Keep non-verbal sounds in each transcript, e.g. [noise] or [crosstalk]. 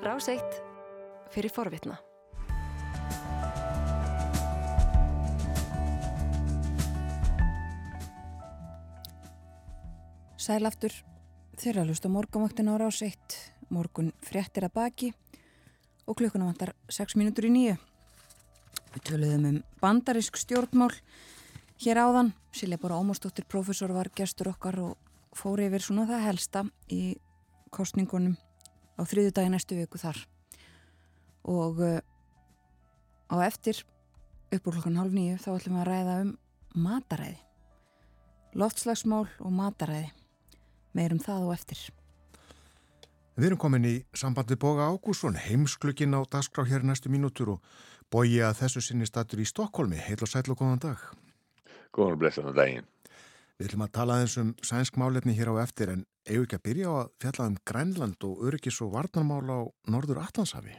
Rás eitt fyrir forvitna. Sælaftur, þeirra hlust á morgamöktin á Rás eitt, morgun fréttir að baki og klukkuna vantar 6 mínútur í nýju. Við töluðum um bandarisk stjórnmál hér áðan. Silja Bóra Ómarsdóttir, profesor, var gestur okkar og fór yfir svona það helsta í kostningunum á þriðu dagi næstu viku þar. Og uh, á eftir, upp úr klokkan halv nýju, þá ætlum við að ræða um mataræði. Loftslagsmál og mataræði. Meirum það og eftir. Við erum komin í sambandi Boga Ágússon, heimsklukkin á dagskrá hér næstu mínútur og bógi að þessu sinni statur í Stokkólmi. Heil og sæl og góðan dag. Góðan og blessaðan daginn. Við ætlum að tala aðeins um sænsk málefni hér á eftir en eigum ekki að byrja á að fjalla um Grænland og öryggis og varnarmál á Norður Atlantshafi.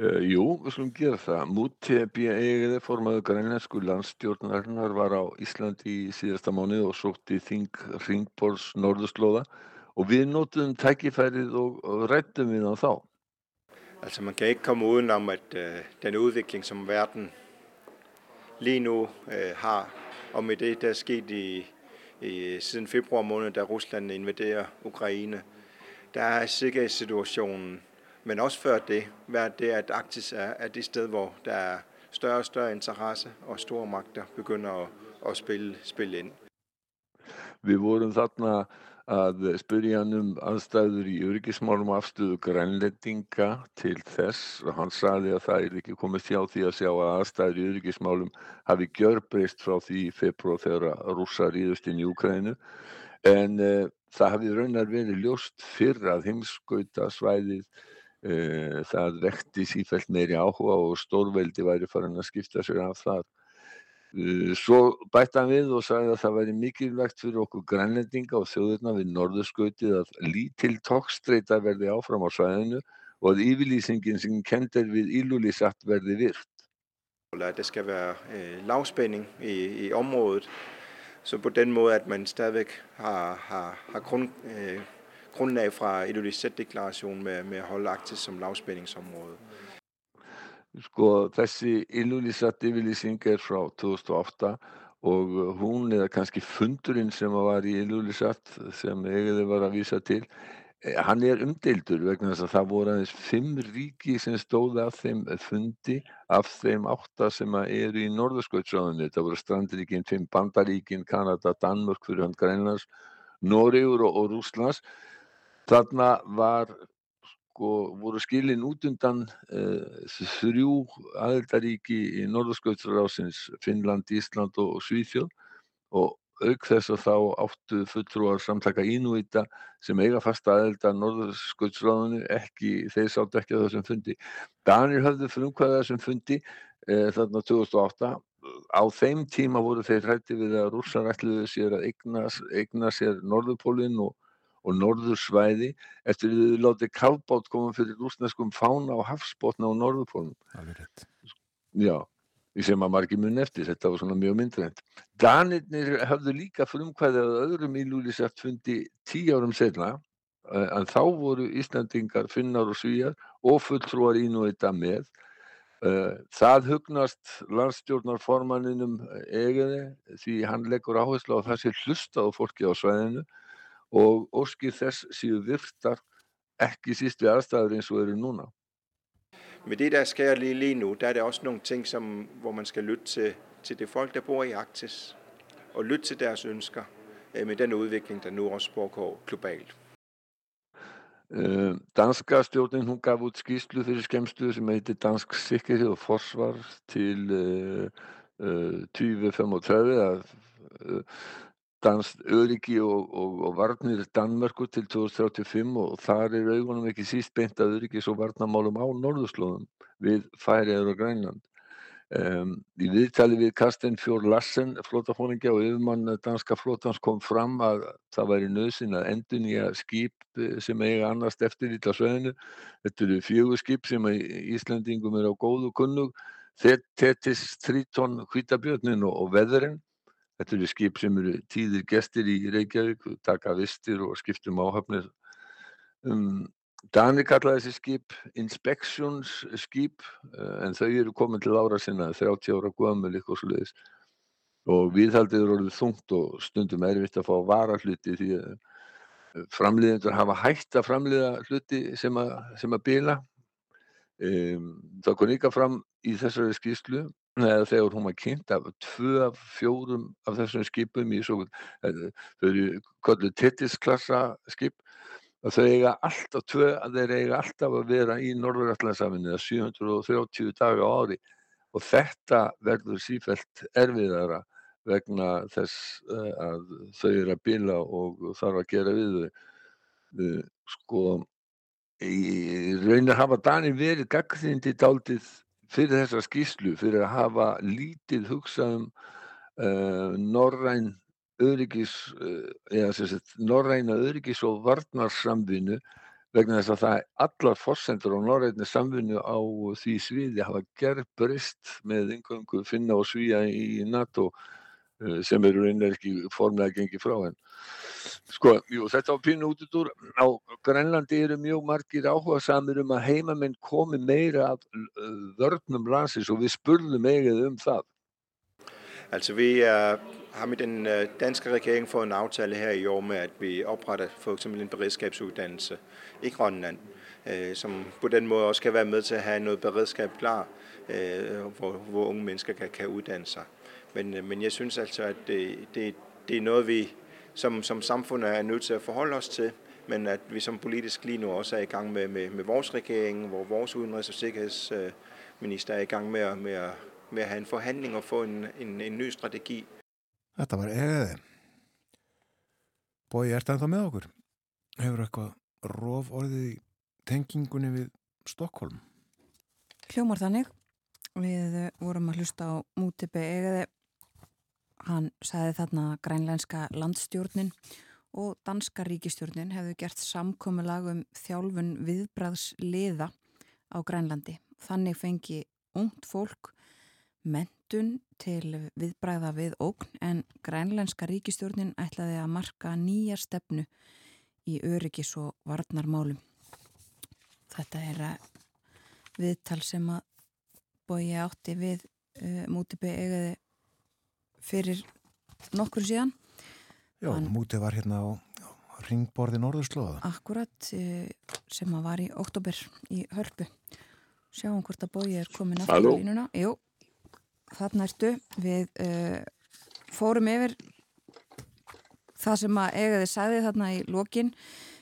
Uh, jú, við slumum gera það. Múti B.E.G. formaðu grænlensku landstjórnarinnar var á Íslandi í síðasta mánu og sótti Þing Ringborgs Norðurslóða og vi noterede tækifærdet og, og rættede med noget þá. Altså man kan ikke komme udenom, at øh, den udvikling, som verden lige nu øh, har, og med det, der er sket i, i, siden februar måned, da Rusland invaderer Ukraine, der er sikkerhedssituationen, men også før det, været det, at Arktis er, er det sted, hvor der er større og større interesse, og store magter begynder at, at spille, spille ind. Vi vorum þarna að spyrja hann um aðstæður í öryggismálum afstöðu grænlendinga til þess. Og hann saði að það er ekki komið hjá því að sjá að aðstæður í öryggismálum hafi gjörbreyst frá því í februar þegar rússar íðust inn í Ukrænu en uh, það hafi raunar verið ljóst fyrr að heimskauta svæðið uh, það vekti sífælt meiri áhuga og stórveldi væri farin að skipta sér af það Eh, svo bætti hann við og sagði að það væri mikilvægt fyrir okkur grænlendinga og þjóðurna við norðurskautið að lítil tókstreita verði áfram á svæðinu og að yfirlýsingin sem kendir við Ilulissat verði virt. Der skal være øh, lavspænding i, i området, så på den måde, at man stadigvæk har, har, har grund, øh, grundlag fra Ilulissat-deklarationen med, med at holde Arktis som lavspændingsområde. Sko þessi Ilulissat yfirlýsing er frá 2008 og hún eða kannski fundurinn sem var í Ilulissat sem eigiði var að vísa til eh, hann er umdeildur vegna þess að það voru aðeins fimm ríki sem stóði af þeim fundi af þeim átta sem eru í Norðurskautsráðunni það voru strandríkin, fimm bandaríkin Kanada, Danmörk fyrir hann Grænlands Noregur og, og Rúslands þarna var sko voru skilin út undan uh, þrjú aðeldaríki í Norðurskautsrásins, Finnland, Ísland og, og Svíþjóð og auk þess að þá áttu fulltrúar samtaka Ínúita sem eiga fasta aðelda Norðurskautsráðinu ekki, þeir sátt ekki að þessum fundi. Danir höfðu frumkvæða þessum fundi uh, þarna 2008 á þeim tíma voru þeir hrætti við að rússar ætluðu sér að eigna, eigna sér Norðurpólinn og og norðursvæði eftir að þau látið kavbátt koma fyrir rúsneskum fána og hafsbótna á norðupólum. Alveg rétt. Já, því sem að margir mun eftir, þetta var svona mjög myndrænt. Danirnir hafðu líka frumkvæðið að öðrum ílúliseft fundi tíu árum setna, eh, en þá voru Íslandingar, finnar og svíjar og fulltrúar ín og þetta með. Eh, það hugnast landstjórnarformaninum egiði því hann leggur áherslu á það sem hlustað á fólki á svæðinu og óskir þess séu virtar ekki síst ved aðstæður eins og eru núna. Med det, der sker lige, lige nu, der er det også nogle ting, som, hvor man skal lytte til, til det folk, der bor i Arktis, og lytte til deres ønsker øh, med den udvikling, der nu også foregår globalt. Uh, danska stjórnin hún gaf út skýslu fyrir skemstu sem heitir Dansk sikkerhed og forsvar til uh, 2035 að danst öryggi og, og, og varnir Danmörku til 2035 og þar er augunum ekki síst beint að öryggis og varnamálum á norðurslóðum við Færiður og Grænland. Um, í viðtali við Karsten Fjór Lassen, flótafóningja og yfirmann danska flótans kom fram að það væri nöðsinn að endun í að skip eh, sem eiga annast eftir ítla sveðinu. Þetta eru fjögur skip sem Íslandingum er á góðu kunnug, Thetis, Triton, Hvítabjörnin og, og Veðurinn Þetta eru skip sem eru tíðir gestir í Reykjavík, taka vistir og skiptum áhafnir um Danir kallaði þessi skip inspections skip en þau eru komin til ára sinna 30 ára gömul eitthvað svo leiðis og viðhaldið eru orðið þungt og stundum erfitt að fá vara hluti því að framliðendur hafa hægt að framliða hluti sem að, sem að bila. Um, það kom líka fram í þessari skýrslu eða þegar hún var kynnt af tvö af fjórum af þessum skipum í svo þau eru kollu tettisklassa skip að þau eiga alltaf tvö að þeir eiga alltaf að vera í Norðurallandsafinu 730 daga á ári. Og þetta verður sífælt erfiðara vegna þess að þau eru að bila og þarf að gera við þau. Sko í raunin hafa Danir verið gaggrindi daldið fyrir þessa skýslu fyrir að hafa lítið hugsað um uh, norræn öryggis uh, eða sem sagt norræna öryggis og varnarsamvinnu vegna þess að það er allar fórsendur á norræna samvinnu á því sviði hafa gerð brist með einhverjum finna og svíja í NATO uh, sem eru raunin ekki formlega gengið frá henn Sko, jú, þetta var pínu út úr. Á Grænlandi eru mjög margir áhuga samir um að heimamenn komi meira af vörnum landsins og við spurðum meget um það. Altså, vi uh, har med den uh, danske regering fået en aftale her i år med, at vi opretter for eksempel en beredskabsuddannelse i Grønland, uh, som på den måde også kan være med til at have noget beredskab klar, uh, hvor, hvor unge mennesker kan, kan uddanne sig. Men, uh, men jeg synes altså, at det, det, det er noget, vi som, som samfund er nødt til at forholde os til, men at vi som politisk lige nu også er i gang med, med, med vores regering, hvor vores udenrigs- og sikkerhedsminister er i gang med, med, at, med at have en forhandling og få en, en, en ny strategi. Þetta var egaði. Bói, er þetta með okkur? Hefur eitthvað rof orðið í tengingunni við Stokkólm? Hljómar þannig. Við vorum að hlusta á mútipi egaði Hann sagði þarna að grænlænska landstjórnin og danska ríkistjórnin hefðu gert samkomiðlag um þjálfun viðbræðsliða á Grænlandi. Þannig fengi ungt fólk mentun til viðbræða við ógn en grænlænska ríkistjórnin ætlaði að marka nýja stefnu í öryggis og varnarmálum. Þetta er viðtal sem að bói átti við uh, mútipi eigaði fyrir nokkur síðan. Já, Hann, mútið var hérna á, ringborði Norðurslóða. Akkurat sem að var í oktober í hörpu. Sjáum hvort að bói er komin aftur í línuna. Jú, þarna ertu. Við uh, fórum yfir það sem að eigaði sagði þarna í lokin.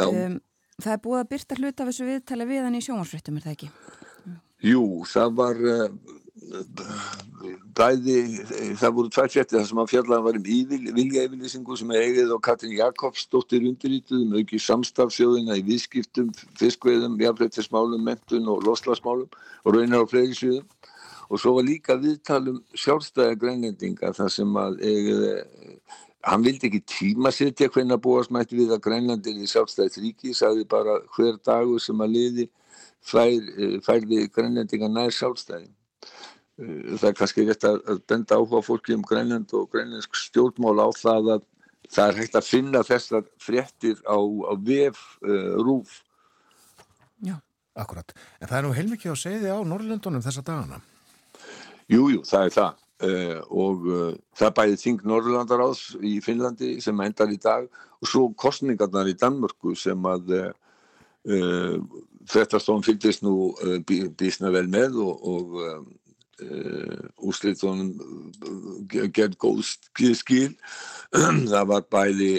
Um, Það er búið að byrta hlut af þessu viðtali við hann í sjónvarsfrittum, er það ekki? Jú, það var uh, bæði, það voru tvær fjartir þar sem að fjallan var um vilja yfirlýsingu sem er eigið og Katrin Jakobsdóttir undirýtuðum auki samstafsjóðina í viðskiptum, fiskveðum, jafnveitismálum, mentun og loslagsmálum og raunar á fleiri sviðum. Og svo var líka viðtalum sjálfstæða grænlendinga þar sem að eigið hann vildi ekki tíma setja hvernig að búast mætti við að grænlandir í sjálfstæðið ríki, sagði bara hver dagur sem að liði fær, færði grænlendinga nær sjálfstæðin það er kannski rétt að benda áhuga fólki um grænland og grænlandsk stjórnmál á það að það er hægt að finna þessar fréttir á, á vef uh, rúf Já, akkurat en það er nú heilmikið að segja þið á Norrlundunum þessa dagana. Jújú, jú, það er það. Uh, og uh, það bæði þing Norrlandaráðs í Finnlandi sem endar í dag og svo kostningarnar í Danmörku sem að Frettastofn fylgist nú bísna vel með og, og úrslitunum uh, gerð góð skil [clears throat] það var bæði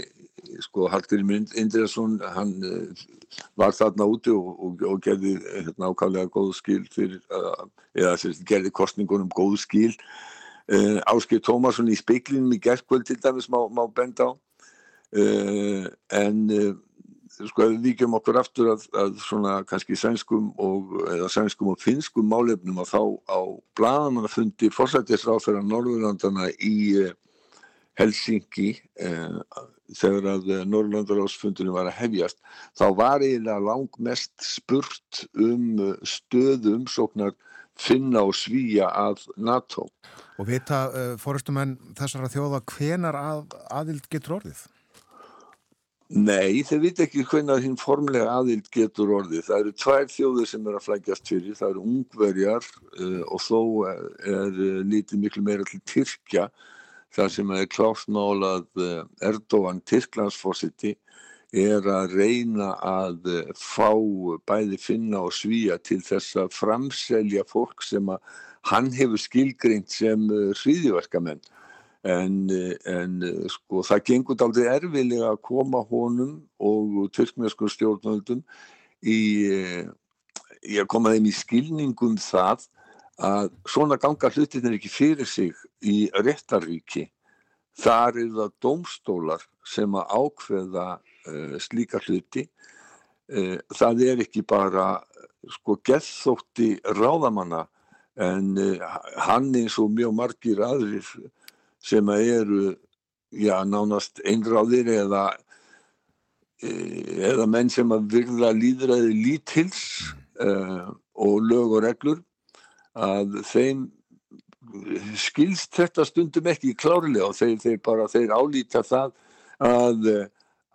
sko Hallgrim Indriðarsson hann uh, var þarna úti og, og, og gerði hérna, ákvæmlega góð skil fyrir, eða sérst, gerði kostningunum góð skil. Áskil Tómasson í speiklinum í gerðkvöld til dæmis má, má benda á. En sko ef við vikjum okkur aftur að, að svona kannski sænskum og eða sænskum og finskum málefnum að þá á bladamannafundi fórsættisráðferðar Norðurlandana í eh, Helsingi eh, þegar að eh, Norðurlandaráðsfundinu var að hefjast þá var eiginlega langmest spurt um eh, stöðum umsóknar finna og svíja að NATO. Og vita uh, fórustumenn þessara þjóða hvenar að, aðild getur orðið? Nei, þeir viti ekki hvernig hinn formlega aðild getur orðið. Það eru tvær þjóðir sem er að flækjast fyrir. Það eru ungverjar uh, og þó er, er uh, lítið miklu meira til Tyrkja þar sem er klásmálað uh, Erdóan Tyrklandsforsiti er að reyna að uh, fá bæði finna og svíja til þess að framselja fólk sem að hann hefur skilgreint sem hriðiverkamenn en, en sko það gengur aldrei erfilega að koma honum og turkmjöskum stjórnvöldum í, í að koma þeim í skilningum það að svona ganga hlutin er ekki fyrir sig í réttaríki þar er það dómstólar sem að ákveða uh, slíka hluti. Uh, það er ekki bara sko gethótti ráðamanna en uh, hann eins og mjög margir aðrir sem eru já, nánast einráðir eða, e, eða menn sem að virða líðræði lítils uh, og lög og reglur að þeim skilst þetta stundum ekki klárlega og þeir, þeir bara þeir álíta það að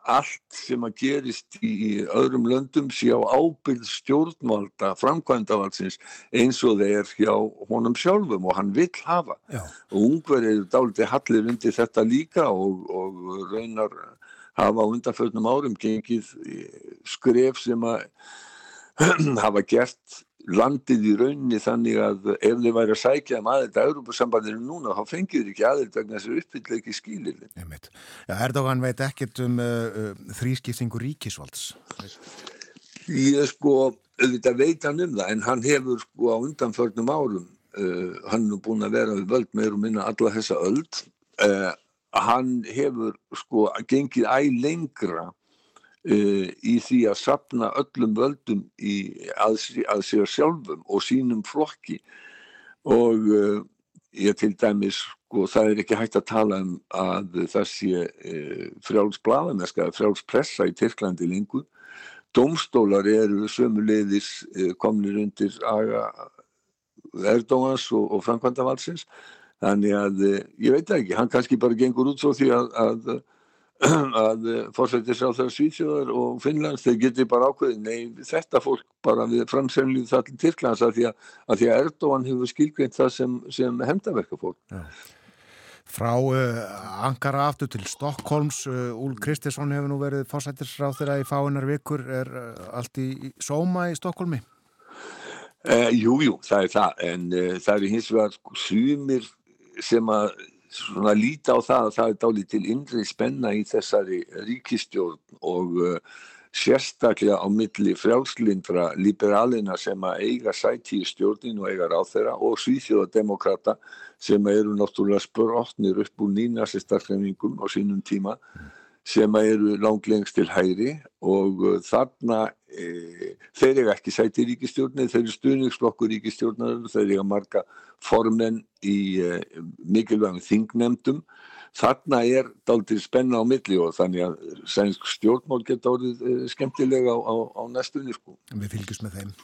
allt sem að gerist í öðrum löndum sé á ábyrð stjórnvalda framkvæmdavaldsins eins og þeir hjá honum sjálfum og hann vill hafa Já. og ungverð eru dálítið hallir undir þetta líka og, og raunar hafa á undanförnum árum gengið skref sem að [clears throat] hafa gert landið í rauninni þannig að ef þið væri að sækja um aðeins að Európa-sambandinu núna þá fengir þið ekki aðeins vegna þess að uppfylla ekki skilir ja, Erdogan veit ekkert um uh, uh, þrískiptingu ríkisvalds. Ég sko auðvitað veit hann um það en hann hefur sko á undanförnum árum uh, hann er búin að vera við völd meður og minna alla þessa öld uh, hann hefur sko gengið æg lengra Uh, í því að sapna öllum völdum í, að, að sér sjálfum og sínum flokki og uh, ég til dæmis sko það er ekki hægt að tala um að það sé uh, frjálsblaðameska, frjálspressa í Tyrklandi lengur. Dómstólar eru sömuleiðis komnir undir Erdóans og, og Frankvandavalsins þannig að ég veit ekki, hann kannski bara gengur út svo því að, að að fórsættis á það Svíþjóðar og Finnlands þeir geti bara ákveðið nei þetta fólk bara við framsefnlið það til Tyrklands að því að, að, því að Erdóan hefur skilgreint það sem, sem hefndaverka fólk ja. Frá uh, Ankara aftur til Stokkólms uh, Úl Kristiðsson hefur nú verið fórsættisráð þeirra í fáinnar vikur er uh, allt í, í sóma í Stokkólmi? Jújú, jú, það er það en það er hins vegar sumir sem að svona líta á það að það er dálítið til innri spenna í þessari ríkistjórn og uh, sérstaklega á milli frjálslindra liberalina sem að eiga sæti í stjórnin og eiga ráð þeirra og svíþjóðademokrata sem eru náttúrulega spörotnir upp úr nýnasistarfremingum á sínum tíma sem eru langlengst til hæri og uh, þarna e, þeir eru ekki sæti í ríkistjórnir, þeir eru stuðningsflokkur ríkistjórnar, þeir eru marga formen í e, mikilvægum þingnefndum. Þarna er dálítið spenna á milli og þannig að sænsk stjórnmál geta orðið e, skemmtilega á, á, á næstunni. Sko. Við fylgjum með þeim.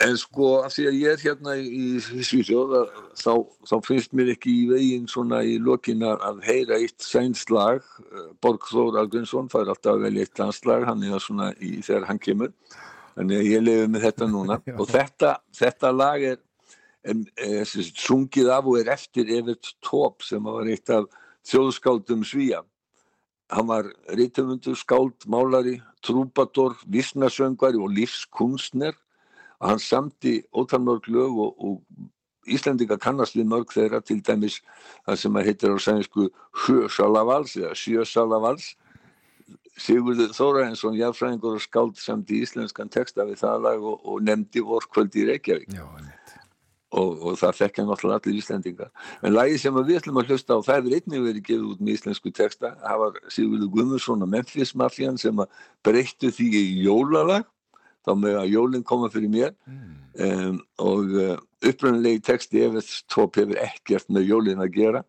En sko að því að ég er hérna í, Svíþjóð þá, þá finnst mér ekki í veginn svona í lokin að heyra eitt sænslag. Eh, Borgþór Algunsson fær alltaf að velja eitt landslag, hann er svona í þegar hann kemur. Þannig að ég lefi með þetta núna [laughs] og þetta, þetta lag er, er, er, er sungið af og er eftir Evert Tóp sem var eitt af þjóðskáldum Svíja. Hann var rítumundur, skáld, málari, trúbator, vissnarsöngvari og lífskunstner að hann samti ótalmörg lög og, og Íslandinga kannast við mörg þeirra til dæmis það sem að heitir á sænsku Sjösalavals eða Sjösalavals Sigurður Þóraensson jáfræðingur og skáld samt í íslenskan texta við það lag og, og nefndi vorkvöldi í Reykjavík. Já, og, og það þekkja náttúrulega allir Íslandinga en lagi sem við ætlum að hlusta á það er einnig verið gefið út með íslensku texta. Það var Sigurður Guðmursson og Memphis Mafían sem breyttu því í jólalag þá að jólinn koma fyrir mér mm. um, og uh, uppröndilegi texti Evers Tóp hefur ekkert með jólinn að gera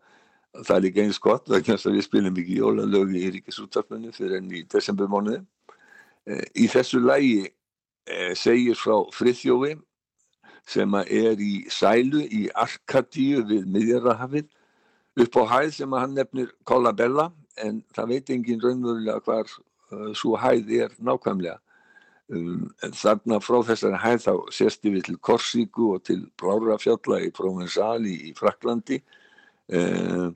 það er líka eins gott vegna þess að við spilum ekki jólalögi í Ríkisúttarpunni fyrir enn í desembermánuði uh, í þessu lægi uh, segir frá Friðjófi sem er í Sælu í Arkadíu við Miðjarrahafið upp á hæð sem hann nefnir Kolla Bella en það veit engin raunverulega hvar svo hæð er nákvæmlega. Um, þarna frá þessari hæð þá sérstu við til Korsíku og til Brárafjalla í Provenzali í Fraklandi um,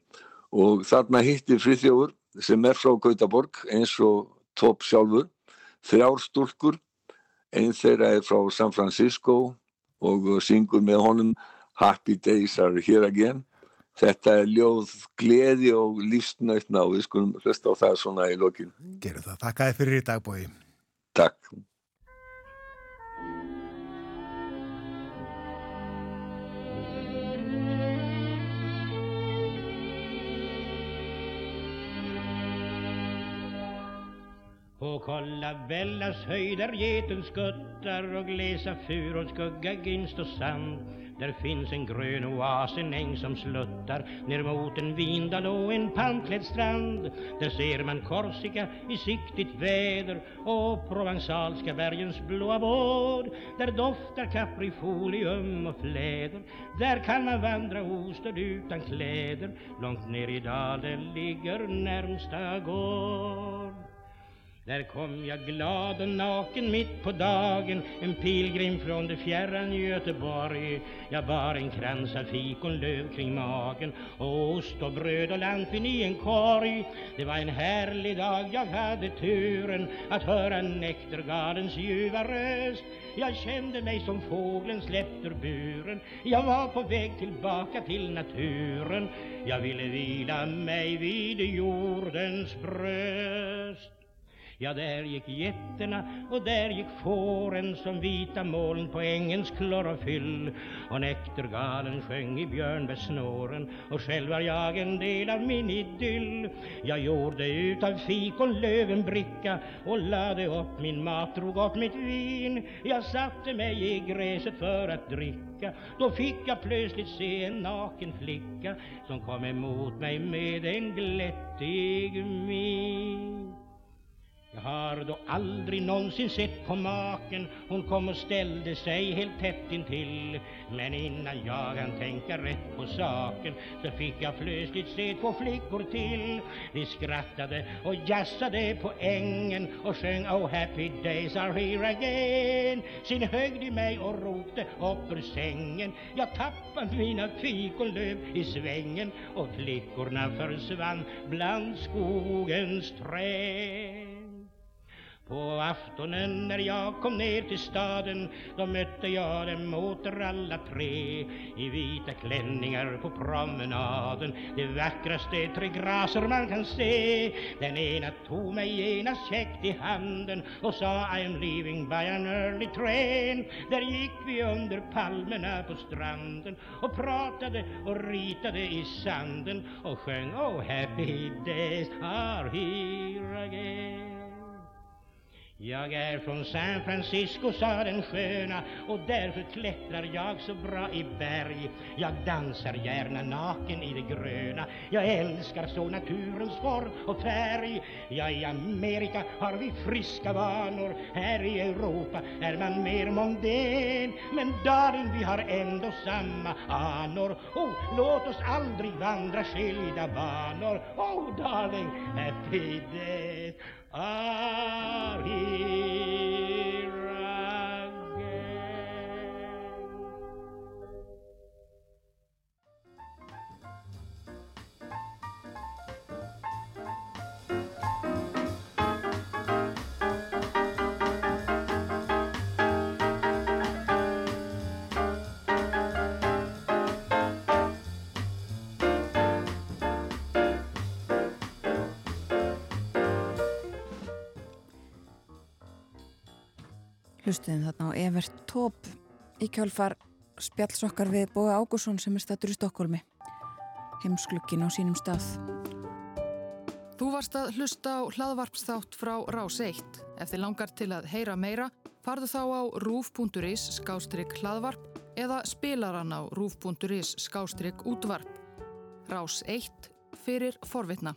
og þarna hittir friðjóður sem er frá Gautaborg eins og topp sjálfur, þrjár stúlkur, einn þeirra er frá San Francisco og syngur með honum Happy Days are here again. Þetta er ljóð gleði og lífsnöytna og við skulum hlusta á það svona í lokin. Geru það. Takk að þið fyrir í dagbói. Takk. På Kollavällas höjder geten skuttar och glesa furor skugga ginst och sand där finns en grön oas, en äng som sluttar ner mot en vindal och en palmklädd strand. Där ser man Korsika i siktigt väder och provansalska bergens blåa vård. Där doftar kaprifolium och fläder. Där kan man vandra ostörd utan kläder. Långt ner i dalen ligger närmsta gård. Där kom jag glad och naken mitt på dagen. En pilgrim från det fjärran Göteborg. Jag bar en krans av fikonlöv kring magen. Och ost och bröd och lampin i en korg. Det var en härlig dag, jag hade turen Att höra näktergalens ljuva röst. Jag kände mig som fågeln släppt ur buren. Jag var på väg tillbaka till naturen. Jag ville vila mig vid jordens bröst. Ja, där gick getterna och där gick fåren som vita moln på ängens klorofyll och näktergalen sjöng i björnbärsnåren och själv var jag en del av min idyll. Jag gjorde utav fikonlöv en bricka och lade upp min mat, drog upp mitt vin. Jag satte mig i gräset för att dricka. Då fick jag plötsligt se en naken flicka som kom emot mig med en glättig min. Jag har då aldrig någonsin sett på maken. Hon kom och ställde sig helt tätt intill. Men innan jag kan tänka rätt på saken Så fick jag plötsligt se två flickor till. De skrattade och jassade på ängen Och sjöng Oh happy days are here again. Sin högg de mig och ropte upp ur sängen. Jag tappade mina fikonlöv i svängen Och flickorna försvann bland skogens träd på aftonen när jag kom ner till staden Då mötte jag dem åter alla tre. I vita klänningar på promenaden De vackraste tre graser man kan se. Den ena tog mig genast käckt i handen Och sa I'm leaving by an early train. Där gick vi under palmerna på stranden Och pratade och ritade i sanden Och sjöng Oh happy days are here again jag är från San Francisco, sa den sköna och därför klättrar jag så bra i berg. Jag dansar gärna naken i det gröna. Jag älskar så naturens form och färg. Ja, i Amerika har vi friska vanor. Här i Europa är man mer mondän. Men darling, vi har ändå samma anor. Oh, låt oss aldrig vandra skilda banor. Oh, darling, happy days ali Hlustuðum þarna á Evert Tóp í kjálfar spjallsokkar við Bói Ágússon sem er statur í Stokkólmi. Heimsklukkin á sínum stað. Þú varst að hlusta á hlaðvarpsþátt frá Rás 1. Ef þið langar til að heyra meira, farðu þá á rúf.is skástrygg hlaðvarp eða spilaran á rúf.is skástrygg útvarp. Rás 1 fyrir forvitna.